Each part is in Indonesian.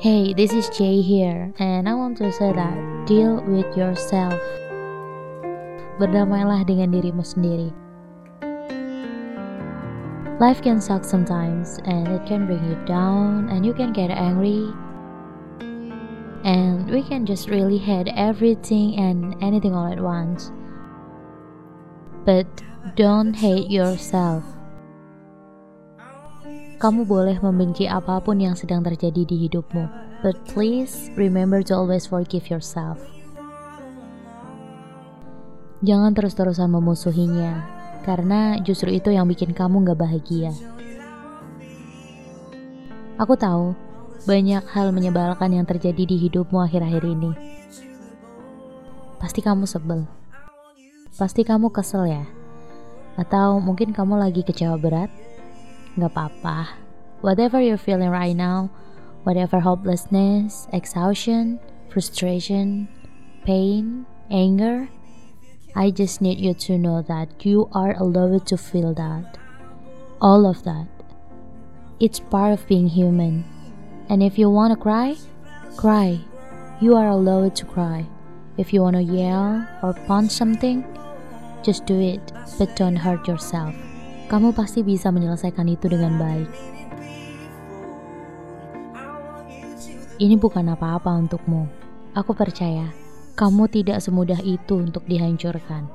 Hey, this is Jay here, and I want to say that deal with yourself. Berdamailah dengan dirimu sendiri. Life can suck sometimes, and it can bring you down, and you can get angry, and we can just really hate everything and anything all at once. But don't hate yourself. Kamu boleh membenci apa pun yang sedang terjadi di hidupmu, but please remember to always forgive yourself. Jangan terus-terusan memusuhinya, karena justru itu yang bikin kamu gak bahagia. Aku tahu, banyak hal menyebalkan yang terjadi di hidupmu akhir-akhir ini. Pasti kamu sebel. Pasti kamu kesel ya? Atau mungkin kamu lagi kecewa berat? Gak apa-apa. Whatever you're feeling right now, whatever hopelessness, exhaustion, frustration, pain, anger, I just need you to know that you are allowed to feel that. All of that. It's part of being human. And if you want to cry, cry. You are allowed to cry. If you want to yell or punch something, just do it, but don't hurt yourself. Kamu pasti bisa menyelesaikan itu dengan baik. Ini bukan apa-apa untukmu. Aku percaya kamu tidak semudah itu untuk dihancurkan.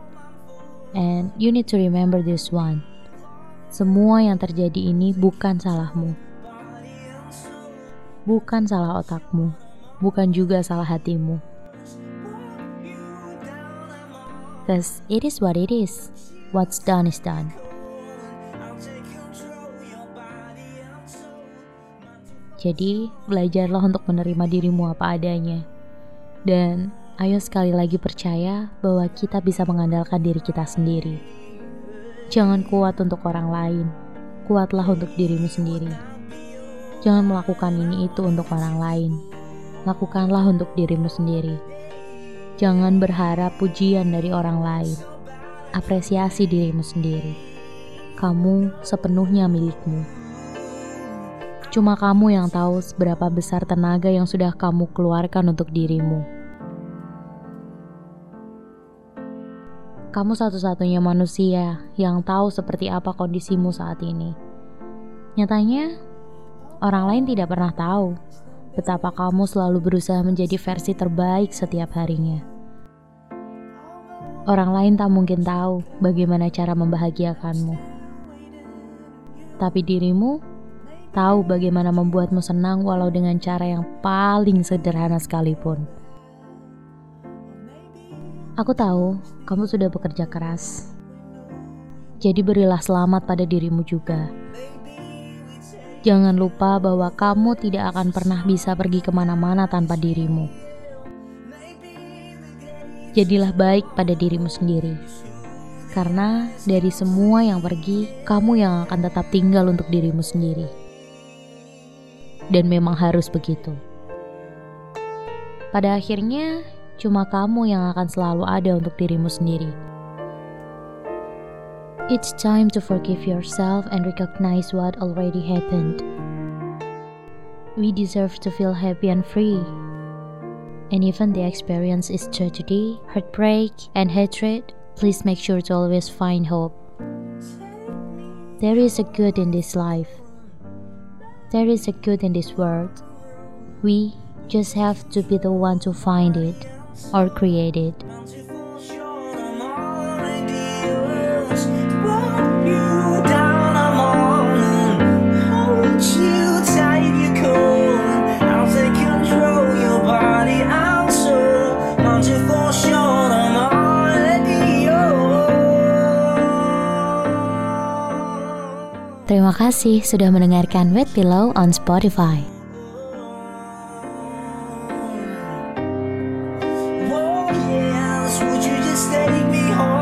And you need to remember this one. Semua yang terjadi ini bukan salahmu. Bukan salah otakmu, bukan juga salah hatimu. Cause it is what it is. What's done is done. Jadi, belajarlah untuk menerima dirimu apa adanya. Dan ayo sekali lagi percaya bahwa kita bisa mengandalkan diri kita sendiri. Jangan kuat untuk orang lain, kuatlah untuk dirimu sendiri. Jangan melakukan ini itu untuk orang lain, lakukanlah untuk dirimu sendiri. Jangan berharap pujian dari orang lain, apresiasi dirimu sendiri. Kamu sepenuhnya milikmu. Cuma kamu yang tahu seberapa besar tenaga yang sudah kamu keluarkan untuk dirimu. Kamu satu-satunya manusia yang tahu seperti apa kondisimu saat ini. Nyatanya, orang lain tidak pernah tahu betapa kamu selalu berusaha menjadi versi terbaik setiap harinya. Orang lain tak mungkin tahu bagaimana cara membahagiakanmu, tapi dirimu tahu bagaimana membuatmu senang walau dengan cara yang paling sederhana sekalipun. Aku tahu kamu sudah bekerja keras. Jadi berilah selamat pada dirimu juga. Jangan lupa bahwa kamu tidak akan pernah bisa pergi ke mana-mana tanpa dirimu. Jadilah baik pada dirimu sendiri. Karena dari semua yang pergi, kamu yang akan tetap tinggal untuk dirimu sendiri dan memang harus begitu. Pada akhirnya, cuma kamu yang akan selalu ada untuk dirimu sendiri. It's time to forgive yourself and recognize what already happened. We deserve to feel happy and free. And even the experience is tragedy, heartbreak, and hatred, please make sure to always find hope. There is a good in this life there is a good in this world. We just have to be the one to find it or create it. Terima kasih sudah mendengarkan Wet Pillow on Spotify. Yeah,